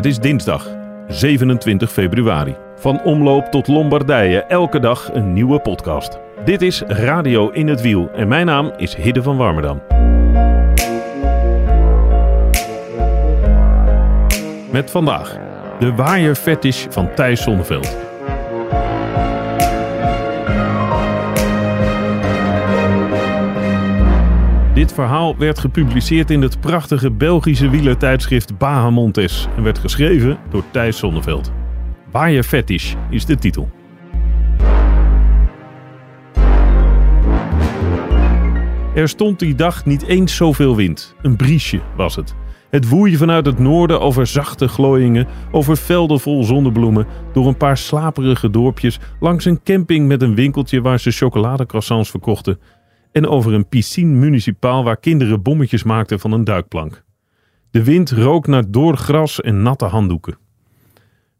Het is dinsdag, 27 februari. Van omloop tot Lombardije, elke dag een nieuwe podcast. Dit is Radio in het Wiel en mijn naam is Hidde van Warmerdam. Met vandaag de waaierfetish van Thijs Zonneveld. Dit verhaal werd gepubliceerd in het prachtige Belgische wielertijdschrift Bahamontes en werd geschreven door Thijs Zonneveld. Waaierfetish is de titel. Er stond die dag niet eens zoveel wind. Een briesje was het. Het woeien vanuit het noorden over zachte glooiingen, over velden vol zonnebloemen, door een paar slaperige dorpjes, langs een camping met een winkeltje waar ze chocoladecroissants verkochten, en over een piscine municipaal waar kinderen bommetjes maakten van een duikplank. De wind rook naar door gras en natte handdoeken.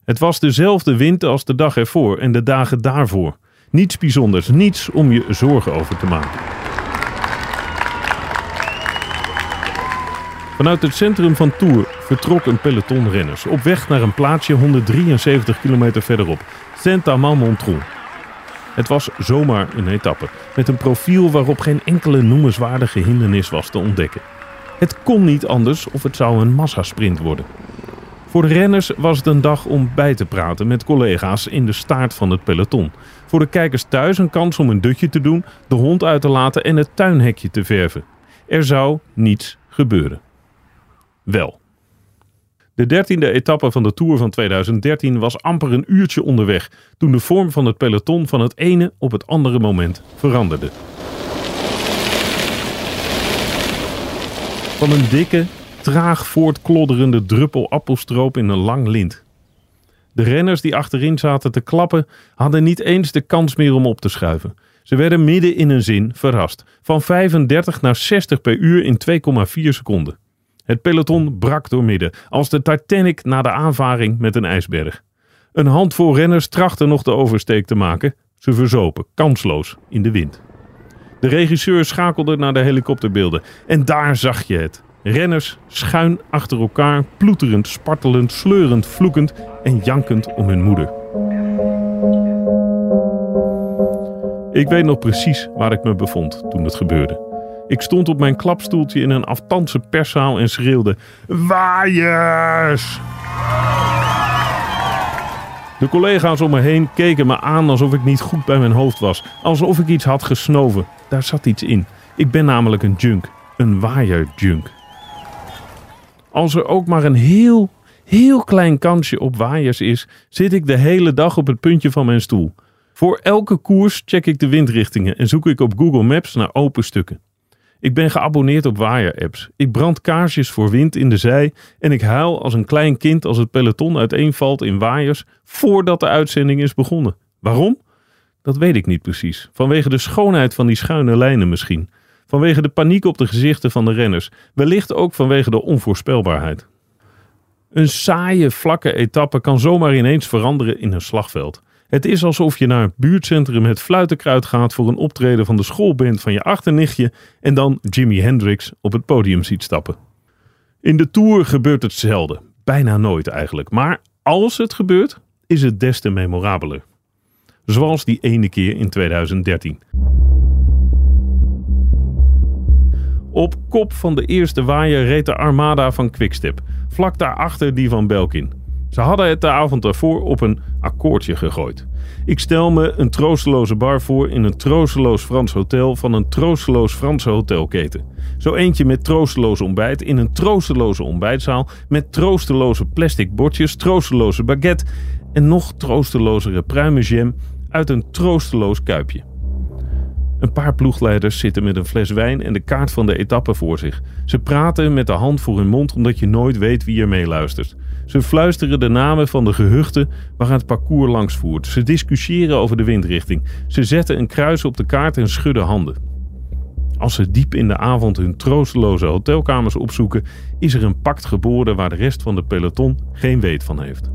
Het was dezelfde wind als de dag ervoor en de dagen daarvoor. Niets bijzonders, niets om je zorgen over te maken. Vanuit het centrum van Tours vertrok een peloton renners op weg naar een plaatsje 173 kilometer verderop, Saint-Amand-Montron. Het was zomaar een etappe, met een profiel waarop geen enkele noemenswaardige hindernis was te ontdekken. Het kon niet anders of het zou een massasprint worden. Voor de renners was het een dag om bij te praten met collega's in de staart van het peloton. Voor de kijkers thuis een kans om een dutje te doen, de hond uit te laten en het tuinhekje te verven. Er zou niets gebeuren. Wel. De dertiende etappe van de Tour van 2013 was amper een uurtje onderweg toen de vorm van het peloton van het ene op het andere moment veranderde. Van een dikke, traag voortklodderende druppel appelstroop in een lang lint. De renners die achterin zaten te klappen hadden niet eens de kans meer om op te schuiven. Ze werden midden in een zin verrast. Van 35 naar 60 per uur in 2,4 seconden. Het peloton brak door midden, als de Titanic na de aanvaring met een ijsberg. Een handvol renners trachtte nog de oversteek te maken. Ze verzopen, kansloos, in de wind. De regisseur schakelde naar de helikopterbeelden en daar zag je het. Renners schuin achter elkaar, ploeterend, spartelend, sleurend, vloekend en jankend om hun moeder. Ik weet nog precies waar ik me bevond toen het gebeurde. Ik stond op mijn klapstoeltje in een aftandse perszaal en schreeuwde: Waaiers! De collega's om me heen keken me aan alsof ik niet goed bij mijn hoofd was. Alsof ik iets had gesnoven. Daar zat iets in. Ik ben namelijk een junk. Een waaierjunk. Als er ook maar een heel, heel klein kansje op waaiers is, zit ik de hele dag op het puntje van mijn stoel. Voor elke koers check ik de windrichtingen en zoek ik op Google Maps naar open stukken. Ik ben geabonneerd op waaier-apps. Ik brand kaarsjes voor wind in de zij en ik huil als een klein kind als het peloton uiteenvalt in waaiers voordat de uitzending is begonnen. Waarom? Dat weet ik niet precies. Vanwege de schoonheid van die schuine lijnen misschien. Vanwege de paniek op de gezichten van de renners. Wellicht ook vanwege de onvoorspelbaarheid. Een saaie, vlakke etappe kan zomaar ineens veranderen in een slagveld. Het is alsof je naar het buurtcentrum Het Fluitenkruid gaat voor een optreden van de schoolband van je achternichtje en dan Jimi Hendrix op het podium ziet stappen. In de Tour gebeurt het zelden, bijna nooit eigenlijk. Maar als het gebeurt, is het des te memorabeler. Zoals die ene keer in 2013. Op kop van de eerste waaier reed de armada van Quickstep, vlak daarachter die van Belkin. Ze hadden het de avond daarvoor op een akkoordje gegooid. Ik stel me een troosteloze bar voor in een troosteloos Frans hotel van een troosteloos Franse hotelketen. Zo eentje met troosteloos ontbijt in een troosteloze ontbijtzaal met troosteloze plastic bordjes, troosteloze baguette en nog troostelozere pruimenjam uit een troosteloos kuipje. Een paar ploegleiders zitten met een fles wijn en de kaart van de etappe voor zich. Ze praten met de hand voor hun mond omdat je nooit weet wie er meeluistert. Ze fluisteren de namen van de gehuchten waar het parcours langs voert. Ze discussiëren over de windrichting. Ze zetten een kruis op de kaart en schudden handen. Als ze diep in de avond hun troosteloze hotelkamers opzoeken, is er een pact geboren waar de rest van de peloton geen weet van heeft.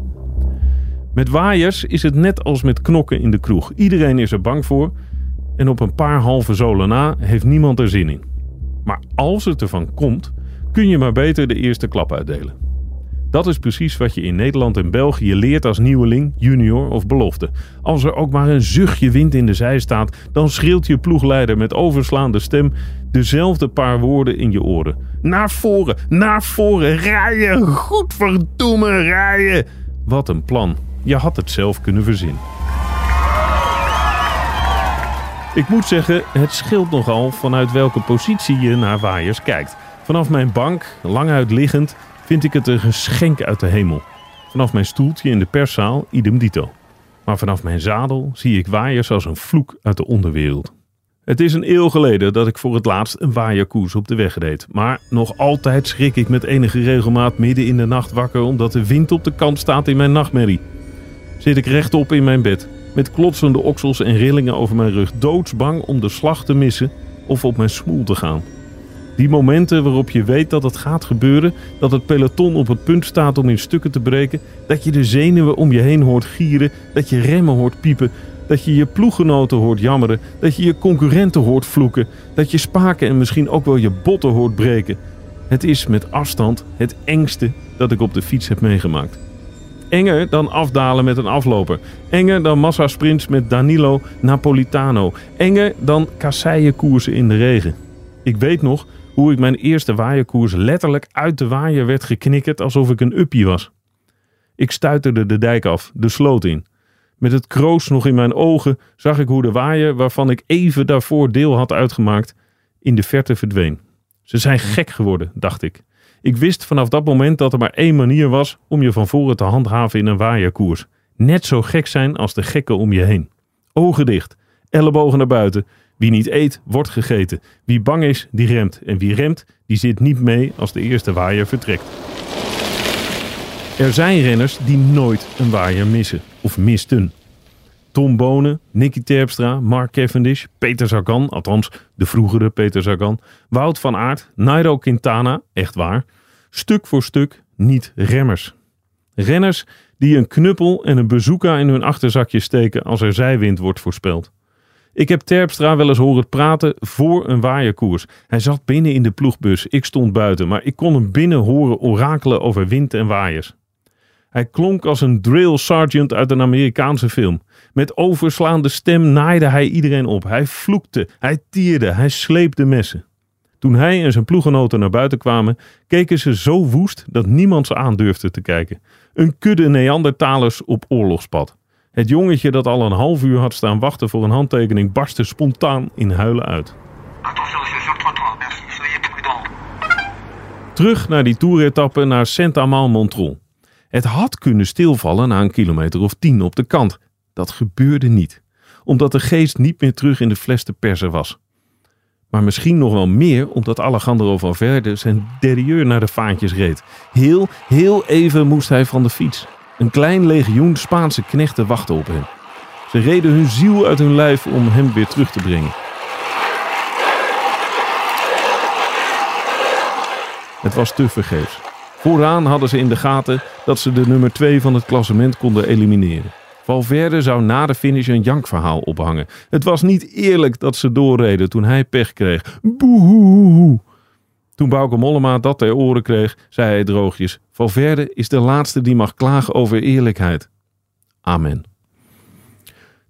Met waaiers is het net als met knokken in de kroeg. Iedereen is er bang voor en op een paar halve zolen na heeft niemand er zin in. Maar als het ervan komt, kun je maar beter de eerste klap uitdelen. Dat is precies wat je in Nederland en België leert als nieuweling, junior of belofte. Als er ook maar een zuchtje wind in de zij staat, dan schreeuwt je ploegleider met overslaande stem dezelfde paar woorden in je oren. Naar voren, naar voren, rijden, godverdomme rijden. Wat een plan. Je had het zelf kunnen verzinnen. Ik moet zeggen, het scheelt nogal vanuit welke positie je naar waaiers kijkt. Vanaf mijn bank, lang uitliggend, vind ik het een geschenk uit de hemel. Vanaf mijn stoeltje in de perszaal, idem dito. Maar vanaf mijn zadel zie ik waaiers als een vloek uit de onderwereld. Het is een eeuw geleden dat ik voor het laatst een waaierkoers op de weg reed. Maar nog altijd schrik ik met enige regelmaat midden in de nacht wakker omdat de wind op de kant staat in mijn nachtmerrie. Zit ik rechtop in mijn bed, met klotsende oksels en rillingen over mijn rug, doodsbang om de slag te missen of op mijn smoel te gaan. Die momenten waarop je weet dat het gaat gebeuren, dat het peloton op het punt staat om in stukken te breken, dat je de zenuwen om je heen hoort gieren, dat je remmen hoort piepen, dat je je ploeggenoten hoort jammeren, dat je je concurrenten hoort vloeken, dat je spaken en misschien ook wel je botten hoort breken. Het is met afstand het engste dat ik op de fiets heb meegemaakt. Enger dan afdalen met een afloper. Enger dan massasprints met Danilo Napolitano. Enger dan kasseienkoersen in de regen. Ik weet nog hoe ik mijn eerste waaierkoers letterlijk uit de waaier werd geknikkerd alsof ik een uppie was. Ik stuiterde de dijk af, de sloot in. Met het kroos nog in mijn ogen zag ik hoe de waaier, waarvan ik even daarvoor deel had uitgemaakt, in de verte verdween. Ze zijn gek geworden, dacht ik. Ik wist vanaf dat moment dat er maar één manier was om je van voren te handhaven in een waaierkoers. Net zo gek zijn als de gekken om je heen. Ogen dicht, ellebogen naar buiten. Wie niet eet, wordt gegeten. Wie bang is, die remt. En wie remt, die zit niet mee als de eerste waaier vertrekt. Er zijn renners die nooit een waaier missen of misten. Tom Bonen, Nicky Terpstra, Mark Cavendish, Peter Sagan, althans de vroegere Peter Sagan, Wout van Aert, Nairo Quintana, echt waar, stuk voor stuk niet remmers. Renners die een knuppel en een bazooka in hun achterzakje steken als er zijwind wordt voorspeld. Ik heb Terpstra wel eens horen praten voor een waaierkoers. Hij zat binnen in de ploegbus, ik stond buiten, maar ik kon hem binnen horen orakelen over wind en waaiers. Hij klonk als een drill sergeant uit een Amerikaanse film. Met overslaande stem naaide hij iedereen op. Hij vloekte, hij tierde, hij sleepte messen. Toen hij en zijn ploegenoten naar buiten kwamen, keken ze zo woest dat niemand ze aan durfde te kijken. Een kudde Neandertalers op oorlogspad. Het jongetje dat al een half uur had staan wachten voor een handtekening barstte spontaan in huilen uit. Terug naar die toeretappe naar Saint-Amand-Montrol. Het had kunnen stilvallen na een kilometer of tien op de kant. Dat gebeurde niet, omdat de geest niet meer terug in de fles te persen was. Maar misschien nog wel meer omdat Alejandro Valverde zijn derieur naar de vaantjes reed. Heel, heel even moest hij van de fiets. Een klein legioen Spaanse knechten wachtte op hem. Ze reden hun ziel uit hun lijf om hem weer terug te brengen. Het was te vergeefs. Vooraan hadden ze in de gaten dat ze de nummer 2 van het klassement konden elimineren. Valverde zou na de finish een jankverhaal ophangen. Het was niet eerlijk dat ze doorreden toen hij pech kreeg. Boehoehoe. Toen Bauke Mollema dat ter oren kreeg, zei hij droogjes: Valverde is de laatste die mag klagen over eerlijkheid. Amen.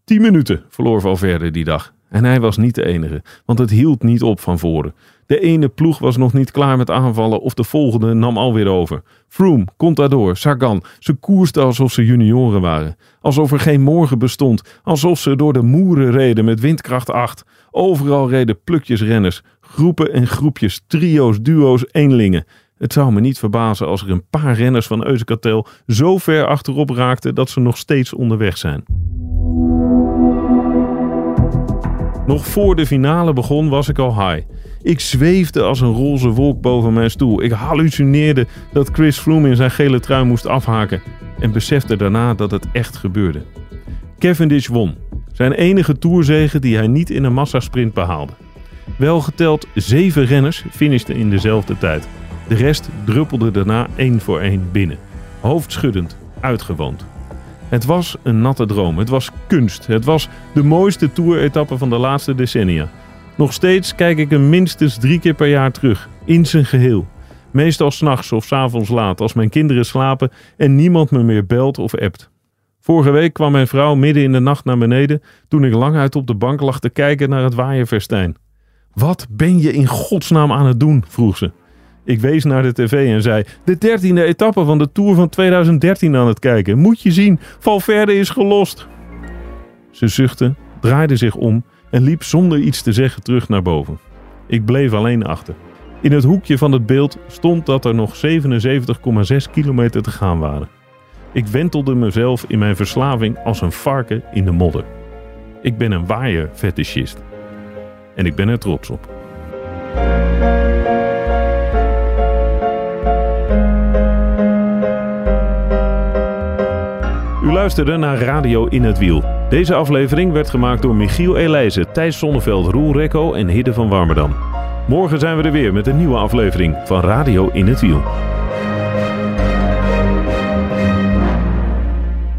Tien minuten verloor Valverde die dag. En hij was niet de enige, want het hield niet op van voren. De ene ploeg was nog niet klaar met aanvallen of de volgende nam alweer over. Froome, Contador, Sagan, ze koersten alsof ze junioren waren. Alsof er geen morgen bestond. Alsof ze door de moeren reden met windkracht 8. Overal reden plukjes renners. Groepen en groepjes, trio's, duo's, eenlingen. Het zou me niet verbazen als er een paar renners van Euskaltel zo ver achterop raakten dat ze nog steeds onderweg zijn. Nog voor de finale begon was ik al high. Ik zweefde als een roze wolk boven mijn stoel. Ik hallucineerde dat Chris Froome in zijn gele trui moest afhaken. En besefte daarna dat het echt gebeurde. Cavendish won. Zijn enige toerzegen die hij niet in een massasprint behaalde. Wel geteld zeven renners finishten in dezelfde tijd. De rest druppelde daarna één voor één binnen. Hoofdschuddend, uitgewoond. Het was een natte droom. Het was kunst. Het was de mooiste toeretappe van de laatste decennia. Nog steeds kijk ik hem minstens drie keer per jaar terug. In zijn geheel. Meestal s'nachts of s avonds laat als mijn kinderen slapen en niemand me meer belt of appt. Vorige week kwam mijn vrouw midden in de nacht naar beneden toen ik lang uit op de bank lag te kijken naar het waaierfestijn. Wat ben je in godsnaam aan het doen? vroeg ze. Ik wees naar de tv en zei: De dertiende etappe van de Tour van 2013 aan het kijken. Moet je zien, Valverde is gelost. Ze zuchtte, draaide zich om en liep zonder iets te zeggen terug naar boven. Ik bleef alleen achter. In het hoekje van het beeld stond dat er nog 77,6 kilometer te gaan waren. Ik wentelde mezelf in mijn verslaving als een varken in de modder. Ik ben een waaierfetischist. En ik ben er trots op. luisterde naar Radio in het Wiel. Deze aflevering werd gemaakt door Michiel Elijzen, Thijs Sonneveld, Roel Rekko en Hidde van Warmerdam. Morgen zijn we er weer met een nieuwe aflevering van Radio in het Wiel.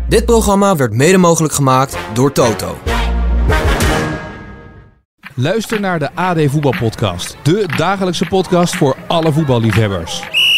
Dit programma werd mede mogelijk gemaakt door Toto. Luister naar de AD Voetbalpodcast. De dagelijkse podcast voor alle voetballiefhebbers.